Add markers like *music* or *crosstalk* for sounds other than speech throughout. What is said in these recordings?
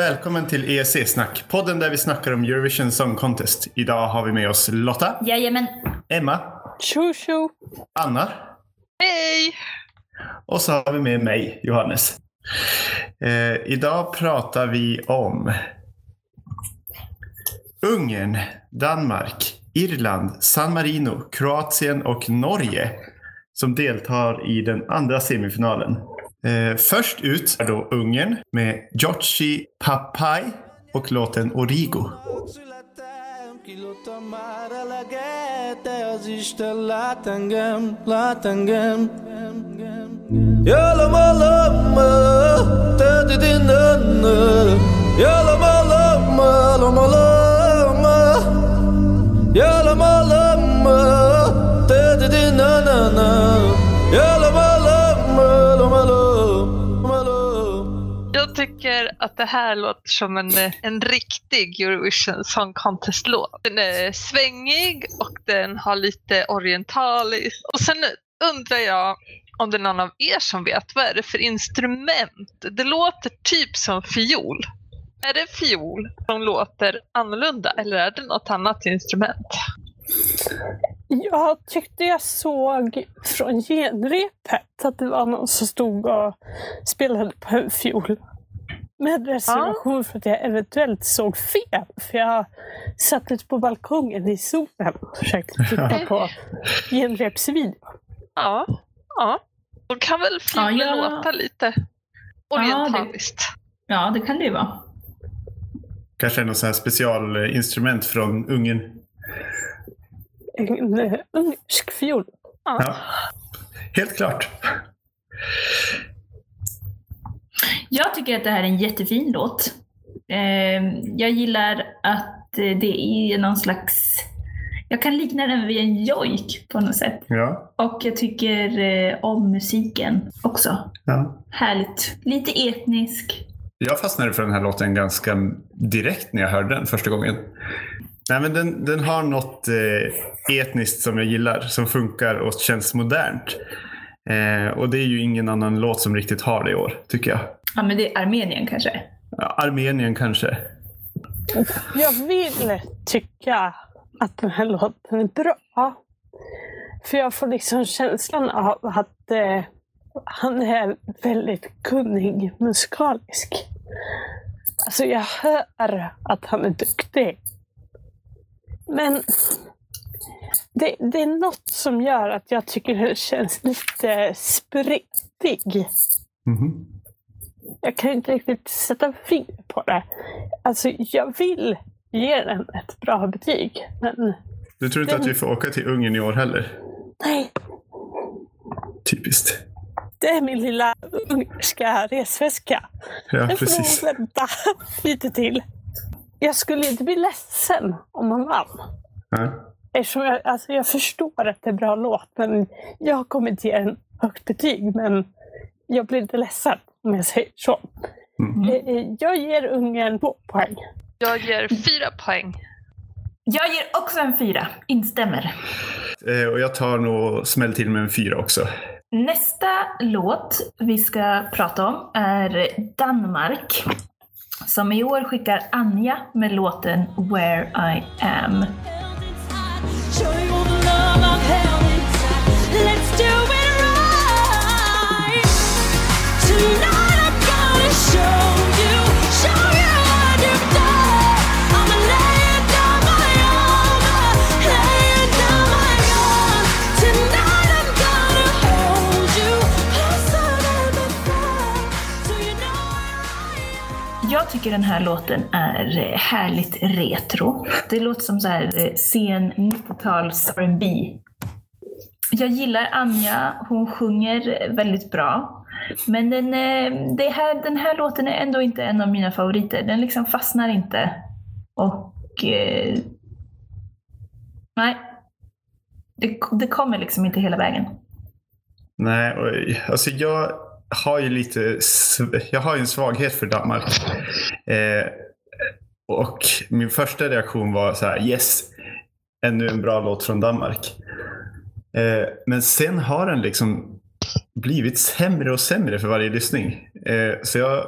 Välkommen till ESC-snack, podden där vi snackar om Eurovision Song Contest. Idag har vi med oss Lotta, Jajamän. Emma, Tjo tjo! Anna Hej! och så har vi med mig, Johannes. Eh, idag pratar vi om Ungern, Danmark, Irland, San Marino, Kroatien och Norge som deltar i den andra semifinalen. Eh, först ut är då Ungern med Giorgi Papai och låten Origo. Kilo tycker att det här låter som en, en riktig Eurovision Song Contest-låt. Den är svängig och den har lite orientaliskt. Och sen undrar jag om det är någon av er som vet, vad är det för instrument? Det låter typ som fiol. Är det fiol som låter annorlunda eller är det något annat instrument? Jag tyckte jag såg från genrepet att det var någon som stod och spelade på en fiol. Med reservation för att jag eventuellt såg fel. För jag satt ute på balkongen i solen och försökte titta på genrepsvideo. Ja, ja. Då kan väl fiolen Ja, jag- låta lite Ja, det- orientaliskt. Ja, det kan det ju vara. Kanske något så här specialinstrument från Ungern. En eh, ungersk fiol. Ja. Helt klart. Jag tycker att det här är en jättefin låt. Eh, jag gillar att eh, det är någon slags... Jag kan likna den vid en jojk på något sätt. Ja. Och jag tycker eh, om musiken också. ja. Härligt. Lite etnisk. Jag fastnade för den här låten ganska direkt när jag hörde den första gången. Nej, men den, den har något eh, etniskt som jag gillar, som funkar och känns modernt. Eh, och det är ju ingen annan låt som riktigt har det i år, tycker jag. Ja, men det är Armenien kanske. Ja, Armenien kanske. Jag vill tycka att den här låten är bra. För jag får liksom känslan av att eh, han är väldigt kunnig musikalisk. Alltså jag hör att han är duktig. Men det, det är något som gör att jag tycker det känns lite spretig. Mhm. Jag kan inte riktigt sätta fingret på det. Alltså, jag vill ge den ett bra betyg, men Du tror inte att vi får åka till Ungern i år heller? nej, Typiskt. det är min lilla ungerska resväska. Ja, Den får precis. nog vänta *laughs* lite till. Jag skulle inte bli ledsen om man vann. Ja. Eftersom jag, alltså jag förstår att det är bra låt, men jag kommer inte ge en högt betyg. Men jag blir inte ledsen om jag säger så. Mm. Eh, eh, Jag ger Ungern två poäng. Jag ger fyra poäng. Jag ger också en fyra. Instämmer. Eh, och jag tar nog smäll till med en fyra också. Nästa låt vi ska prata om är Danmark. Som i år skickar Anja med låten Where I am. Show tycker den här låten är eh, härligt retro. Det låter som så här eh, sen 90-tals R&B. Jag gillar Anja, hon sjunger väldigt bra. Men den, eh, det här, den här låten är ändå inte en av mina favoriter. Den liksom fastnar inte. Och... Eh, nej. Det, det kommer liksom inte hela vägen. Nej, och, alltså jag har ju lite, jag har ju en svaghet för Danmark. Eh, och min första reaktion var så här, yes, ännu en bra låt från Danmark. Eh, men sen har den liksom blivit sämre och sämre för varje lyssning. Eh, så jag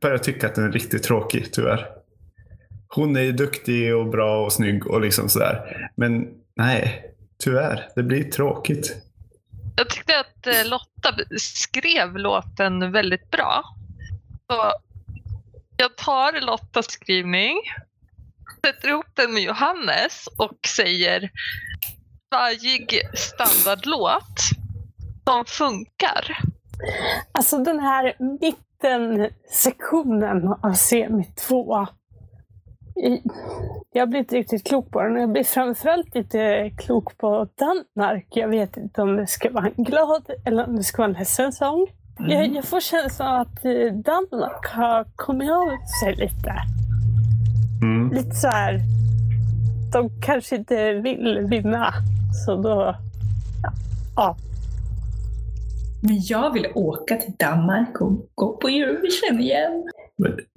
börjar tycka att den är riktigt tråkig tyvärr. Hon är ju duktig och bra och snygg och liksom sådär. Men nej, tyvärr. Det blir tråkigt. Jag tyckte att eh, Lotta skrev låten väldigt bra. Så jag tar Lottas skrivning, sätter ihop den med Johannes och säger svajig standardlåt som funkar. Alltså den här mittensektionen av semi-2. Jag blir inte riktigt klok på den. Jag blir framförallt inte klok på Danmark. Jag vet inte om det ska vara en glad eller om det ska vara en ledsen sång. Jag, jag får känslan av att eh, Danmark har kommit av sig lite. Mm. Lite så här. De kanske inte vill vinna. Så då... Ja. ja. Men jag vill åka till Danmark och gå på Eurovision igen.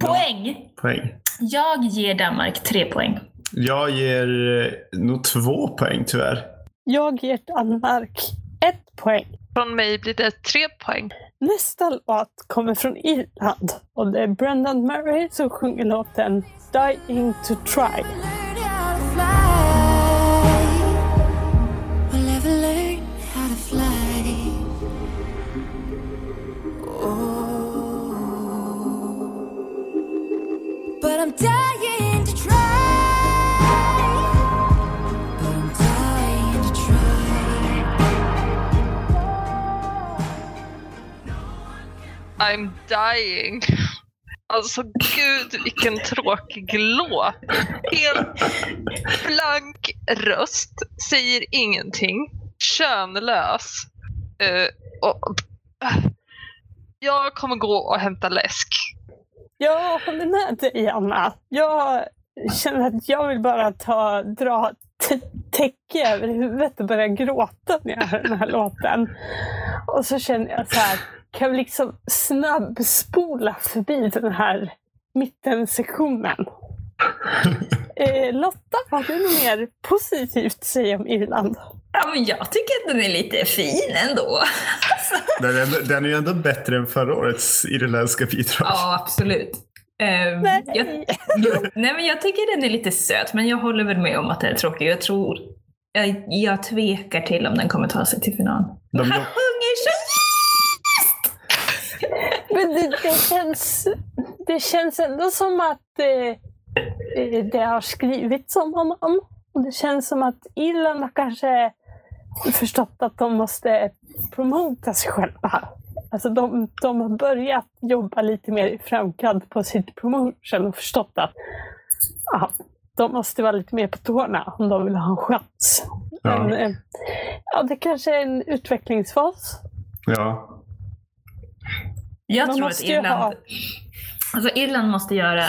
Poäng! Poäng. Jag ger Danmark tre poäng. Jag ger eh, nog två poäng tyvärr. Jag ger Danmark ett poäng. Från mig blir det tre poäng. Nästa låt kommer från Irland och det är Brendan Murray som sjunger låten Dying to Try. I'm dying. Alltså gud vilken tråkig låt. Helt blank röst, säger ingenting, könlös. Uh, och, uh, jag kommer gå och hämta läsk. Jag håller med dig Anna. Jag känner att jag vill bara ta, dra täcke över huvudet och börja gråta när jag hör den här låten. Och så känner jag så här, kan vi liksom snabbspola förbi den här mittensektionen? *laughs* Eh, Lotta, har du något mer positivt att säga om Irland? Ja, men jag tycker att den är lite fin ändå. Den är, den är ju ändå bättre än förra årets irländska bidrag. Ja, absolut. Ehm, Nej. jag, nej, men jag tycker den är lite söt, men jag håller väl med om att den är tråkig. Jag tror... Jag, jag tvekar till om den kommer ta sig till final. De Han sjunger så Men det, det, känns, det känns ändå som att eh, eh, det har skrivits om honom. Och det känns som att Irland har kanske förstått att de måste promota sig själva. Alltså de, de har börjat jobba lite mer i framkant på sitt promotion och förstått att ja, de måste vara lite mer på tårna om de vill ha en chans. Ja. Men, eh, ja, det kanske är en utvecklingsfas. Ja. Jag Man tror att Irland, ha- alltså Irland måste göra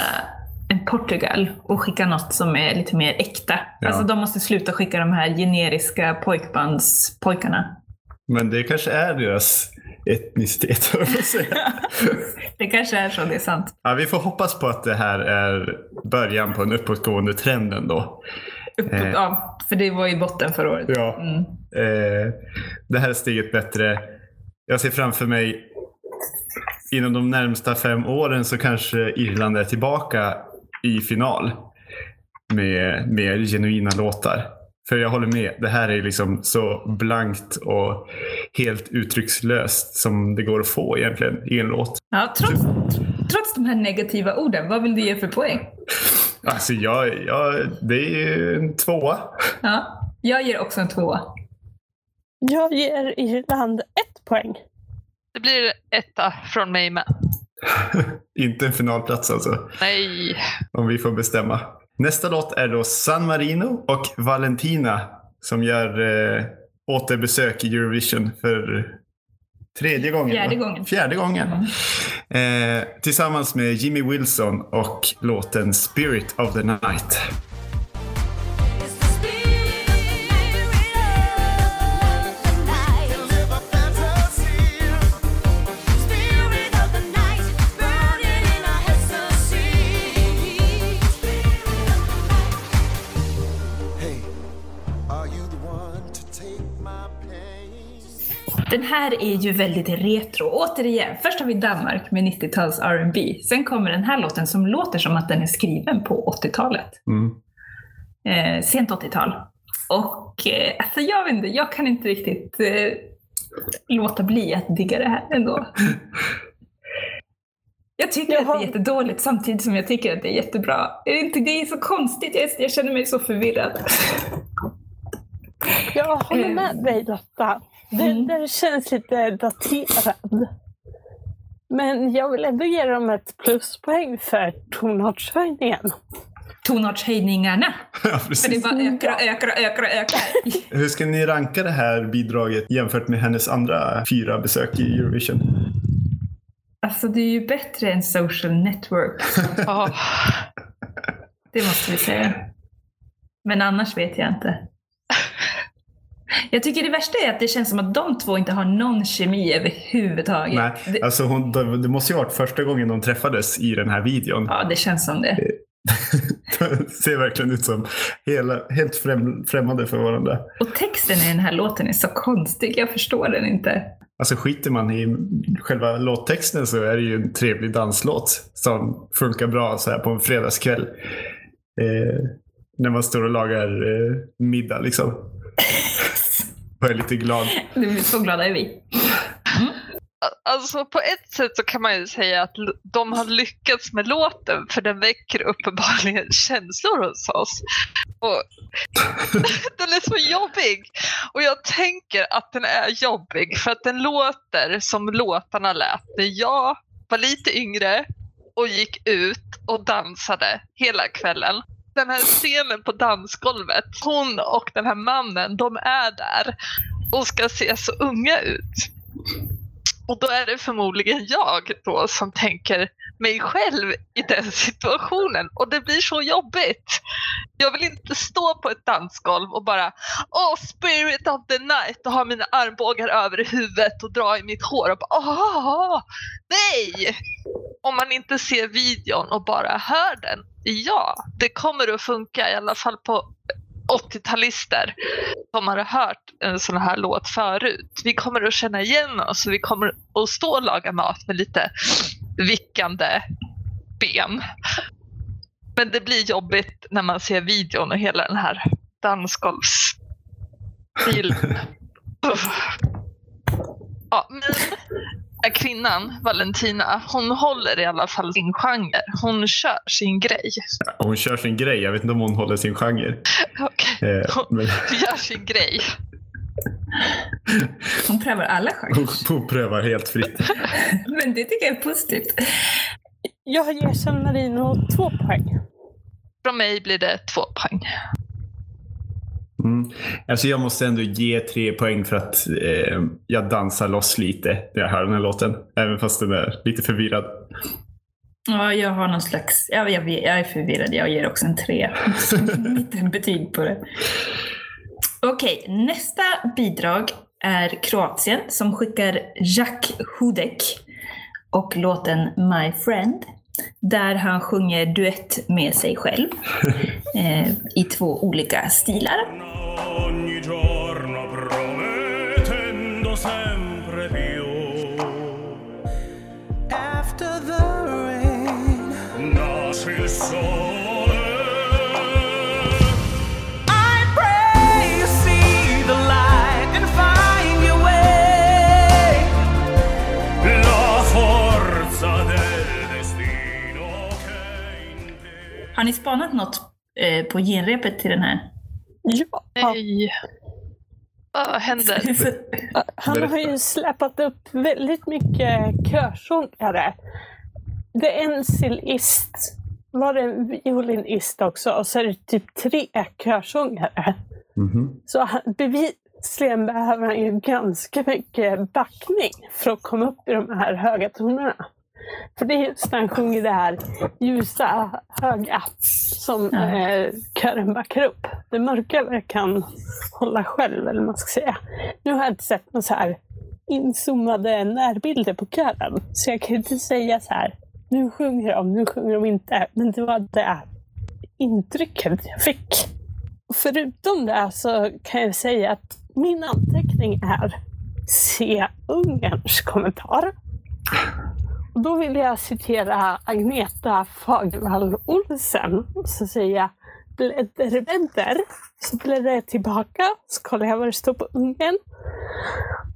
en Portugal och skicka något som är lite mer äkta. Ja. Alltså de måste sluta skicka de här generiska pojkbandspojkarna. Men det kanske är deras etnicitet, *laughs* jag säga. *laughs* Det kanske är så, det är sant. Ja, vi får hoppas på att det här är början på en uppåtgående trend ändå. Uppåt, Eh. Ja, för det var i botten förra året. Ja. Mm. Eh, det här är steget bättre. Jag ser framför mig inom de närmsta fem åren så kanske Irland är tillbaka i final med mer genuina låtar. För jag håller med, det här är liksom så blankt och helt uttryckslöst som det går att få egentligen i en låt. Ja, trots, trots de här negativa orden, vad vill du ge för poäng? Alltså jag, jag, det är ju en tvåa. Ja, jag ger också en tvåa. Jag ger Irland ett poäng. Det blir etta från mig med. *laughs* Inte en finalplats alltså. Nej. Om vi får bestämma. Nästa låt är då San Marino och Valentina som gör eh, återbesök i Eurovision för tredje gången. Fjärde gången. Fjärde gången. Eh, tillsammans med Jimmy Wilson och låten Spirit of the Night. Den här är ju väldigt retro. Återigen, först har vi Danmark med 90-tals R&B. Sen kommer den här låten som låter som att den är skriven på 80-talet. Mm. Eh, sent 80-tal. Och eh, alltså jag vet inte, jag kan inte riktigt eh, låta bli att digga det här ändå. *laughs* Jag tycker att det Jaha. är jättedåligt samtidigt som jag tycker att det är jättebra. Är det, inte, det är så konstigt, jag, jag känner mig så förvirrad. Jag håller med dig Lotta. Det, Mm. det känns lite daterad. Men jag vill ändå ge dem ett pluspoäng för tonartshöjningen. Tonartshöjningarna. *laughs* Ja, För det precis. bara ökar och ökar och ökar och ökar. *laughs* Hur ska ni ranka det här bidraget jämfört med hennes andra fyra besök i Eurovision? Alltså det är ju bättre än social network. Ja. *laughs* Det måste vi säga. Men annars vet jag inte. Jag tycker det värsta är att det känns som att de två inte har någon kemi överhuvudtaget. Nej, alltså hon, det det måste ju ha varit första gången de träffades i den här videon. ja, det känns som det. *laughs* Det ser verkligen ut som hela, helt främ, främmande för varandra. Och texten i den här låten är så konstig. Jag förstår den inte. Alltså skiter man i själva låttexten så är det ju en trevlig danslåt som funkar bra så här på en fredagskväll. Eh, när man står och lagar eh, middag liksom. *laughs* Och är lite glad. Så glada är vi. Alltså på ett sätt så kan man ju säga att de har lyckats med låten för den väcker uppenbarligen *laughs* känslor hos oss. Och *laughs* den är så jobbig. Och jag tänker att den är jobbig för att den låter som låtarna lät när jag var lite yngre och gick ut och dansade hela kvällen. Den här scenen på dansgolvet, hon och den här mannen, de är där och ska se så unga ut. Och då är det förmodligen jag då som tänker mig själv i den situationen och det blir så jobbigt. Jag vill inte stå på ett dansgolv och bara Åh, spirit of the night och ha mina armbågar över huvudet och dra i mitt hår och bara Åh, nej! Om man inte ser videon och bara hör den, ja, det kommer att funka i alla fall på 80-talister som har hört en sån här låt förut. Vi kommer att känna igen oss och vi kommer att stå och laga mat med lite vickande ben. Men det blir jobbigt när man ser videon och hela den här dansgolvsstilen. *laughs* Uff. ja, men här kvinnan, Valentina, hon håller i alla fall sin genre. Hon kör sin grej. Hon kör sin grej. Jag vet inte om hon håller sin genre. Okej. Eh, men Hon *laughs* gör sin grej. Hon prövar alla hon, genrer. hon prövar helt fritt. *laughs* Men det tycker jag är positivt. Jag ger San Marino två poäng. Från mig blir det två poäng. Mm. Alltså jag måste ändå ge tre poäng för att eh, jag dansar loss lite när jag hör den här låten. Även fast den är lite förvirrad. Ja, jag har någon slags... Ja, jag, vet- jag är förvirrad. Jag ger också en tre. *laughs* Mittenbetyg på det. Okej, nästa bidrag är Kroatien som skickar Jack Hudek och låten My Friend. Där han sjunger duett med sig själv *laughs* eh, i två olika stilar. ogni giorno sempre più. After the rain, nasce il sole. Har ni spanat något eh, på genrepet till den här? Ja, Nej. Vad händer? *laughs* han har ju släpat upp väldigt mycket körsångare. Det är en cellist, var det en violinist också och så är det typ tre körsångare. Mhm. Så han, bevisligen behöver han ju ganska mycket backning för att komma upp i de här höga tonerna. För det är just när han sjunger det här ljusa, höga som eh, kören backar upp. Det mörka kan hålla själv, eller man ska säga. Nu har jag inte sett några så här inzoomade närbilder på kören. Så jag kan inte säga så här, nu sjunger de, nu sjunger de inte. Men det var det intrycket jag fick. Förutom det så kan jag säga att min anteckning är se Ungerns kommentar. Då vill jag citera Agneta Fagervall Olsen. Så säger jag blädder, blädder. Så bläddrar jag tillbaka, så kollar jag vad det står på ungen.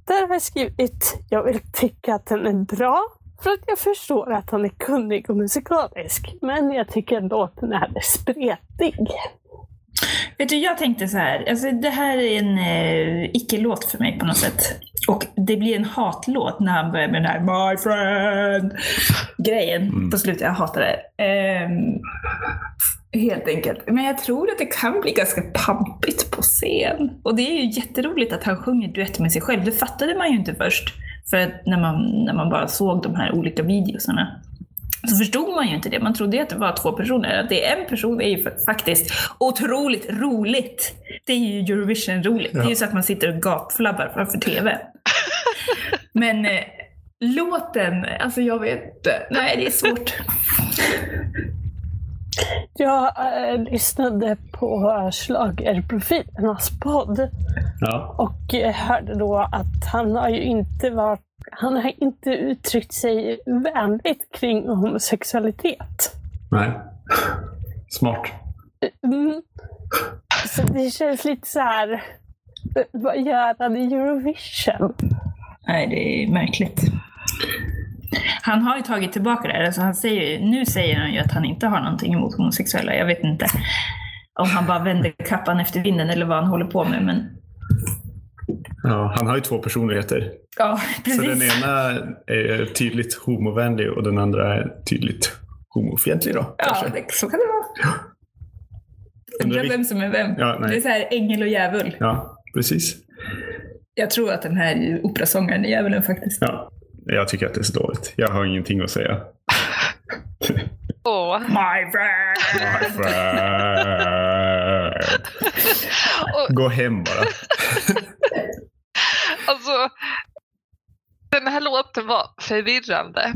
Där har jag skrivit, jag vill tycka att den är bra. För att jag förstår att han är kunnig och musikalisk. Men jag tycker låten är spretig. Vet du, jag tänkte så här. Alltså, det här är en eh, icke-låt för mig på något sätt. Och det blir en hatlåt när han börjar med den här My friend grejen på slutet. Jag hatar det. Ehm, helt enkelt. Men jag tror att det kan bli ganska pampigt på scen. Och det är ju jätteroligt att han sjunger duett med sig själv. Det fattade man ju inte först. För att när man, när man bara såg de här olika videosarna så förstod man ju inte det. Man trodde ju att det var två personer. Att det är en person är ju fa- faktiskt otroligt roligt. Det är ju Eurovision-roligt. Det är ju så att man sitter och gapflabbar framför TV. *laughs* Men eh, låten, alltså jag vet inte. Nej, det är svårt. Jag eh, lyssnade på Schlagerprofilernas podd Ja. och eh, hörde då att han har ju inte varit han har inte uttryckt sig vänligt kring homosexualitet. Nej. Smart. Mm. Så det känns lite så här. Vad gör han i Eurovision? Nej, det är märkligt. Han har ju tagit tillbaka det här. Alltså han säger, nu säger han ju att han inte har någonting emot homosexuella. Jag vet inte om han bara vänder kappan efter vinden eller vad han håller på med. Men Ja, han har ju två personligheter. ja, Så precis. den ena är tydligt homovänlig och den andra är tydligt homofientlig då. Ja, kanske. det, så kan det vara. Undrar vem som är vem. Ja, det är så här ängel och djävul. Ja, precis. Jag tror att den här operasångaren är djävulen faktiskt. Ja. Jag tycker att det är så dåligt. Jag har ingenting att säga. *laughs* Åh. My friend! My friend. *laughs* Gå hem bara. *laughs* alltså, den här låten var förvirrande.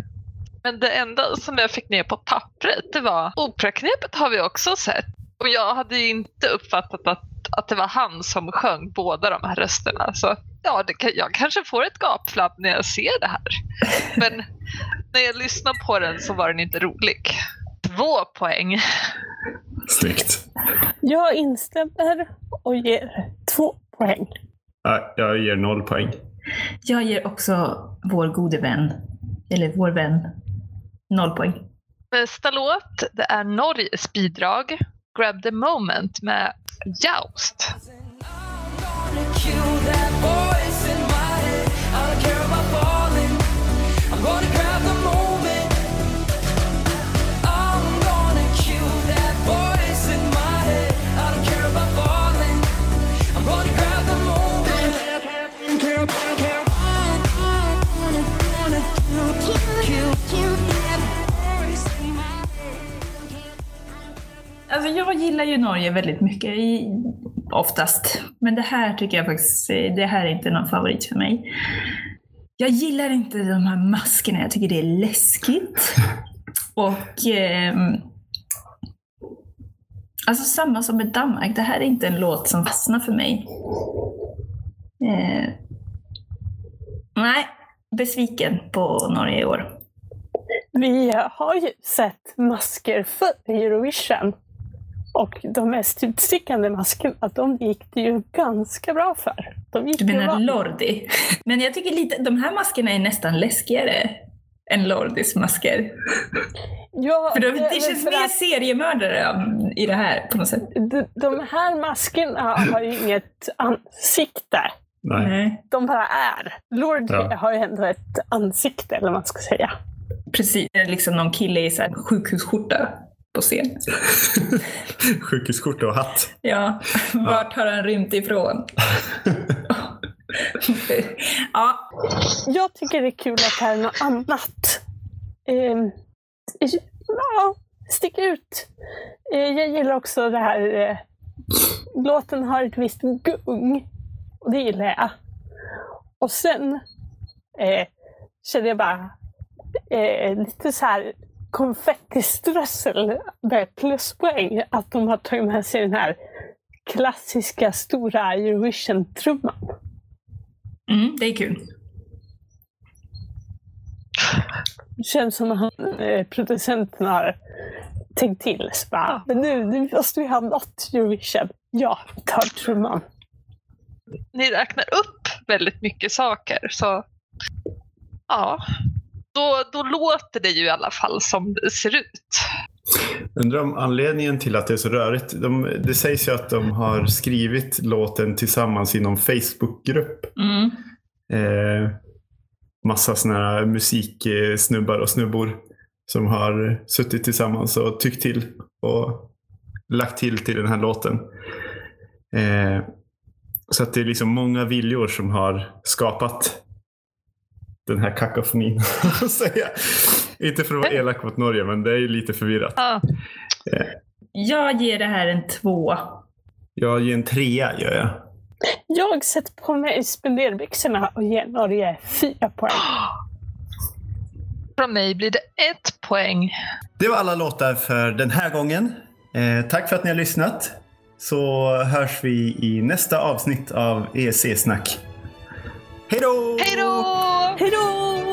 Men det enda som jag fick ner på pappret det var operaknepet har vi också sett. Och jag hade ju inte uppfattat att, att det var han som sjöng båda de här rösterna. Så ja, det kan, jag kanske får ett gapflabb när jag ser det här. *laughs* Men när jag lyssnar på den så var den inte rolig. Två poäng. Snyggt. Jag instämmer och ger två poäng. Ja, Jag ger noll poäng. Jag ger också vår gode vän, eller vår vän, noll poäng. Nästa låt det är Norges bidrag Grab the moment med Joust. Ju Norge väldigt mycket, i, oftast. Men det här tycker jag faktiskt, eh, det här är inte någon favorit för mig. Jag gillar inte de här maskerna, jag tycker det är läskigt. *laughs* Och... ehm, alltså samma som med Danmark, det här är inte en låt som fastnar för mig. Eh, nej, besviken på Norge i år. Vi har ju sett masker för Eurovision. Och de mest utstickande maskerna, de gick det ju ganska bra för. De gick Du menar bra. Lordi? *laughs* Men jag tycker lite, de här maskerna är nästan läskigare än Lordis masker. Ja, För de, det- det känns för mer att seriemördare um, i det här på något sätt. de, de här maskerna har ju inget ansikte. Nej. De bara är. Lord Ja. har ju ändå ett ansikte, eller vad man ska säga. Precis, det är liksom någon kille i så här sjukhusskjorta på scen. *laughs* Sjukhusskjorta och hatt. Ja, vart har han rymt ifrån? ja, Jag tycker det är kul att det här är något annat. Ehm, ja, stick ut. Eh, jag gillar också det här. Eh, låten har ett visst gung. Och det gillar jag. Och sen eh, känner jag bara eh, lite så här konfettiströssel med pluspoäng att de har tagit med sig den här klassiska stora Eurovision-trumman. Mm, det är kul. Det känns som att eh, producenten har tänkt till. Bara, men nu, nu måste vi ha något Eurovision. Ja, ta trumman. Ni räknar upp väldigt mycket saker. Så ja, då, då låter det ju i alla fall som det ser ut. Undrar om anledningen till att det är så rörigt. De, det sägs ju att de har skrivit låten tillsammans i någon Facebookgrupp. Mm. Eh, massa såna här musiksnubbar och snubbor som har suttit tillsammans och tyckt till och lagt till till den här låten. Eh, så att det är liksom många viljor som har skapat den här kakofonin. *laughs* säga. Inte för att vara elak mot Norge, men det är ju lite förvirrat. Ja, Jag ger det här en två. Jag ger en trea, gör jag. Jag sätter på mig spenderbyxorna och ger Norge fyra poäng. från mig blir det ett poäng. Det var alla låtar för den här gången. Eh, tack för att ni har lyssnat. Så hörs vi i nästa avsnitt av EEC-snack. Hej då! Hej då! Hej då!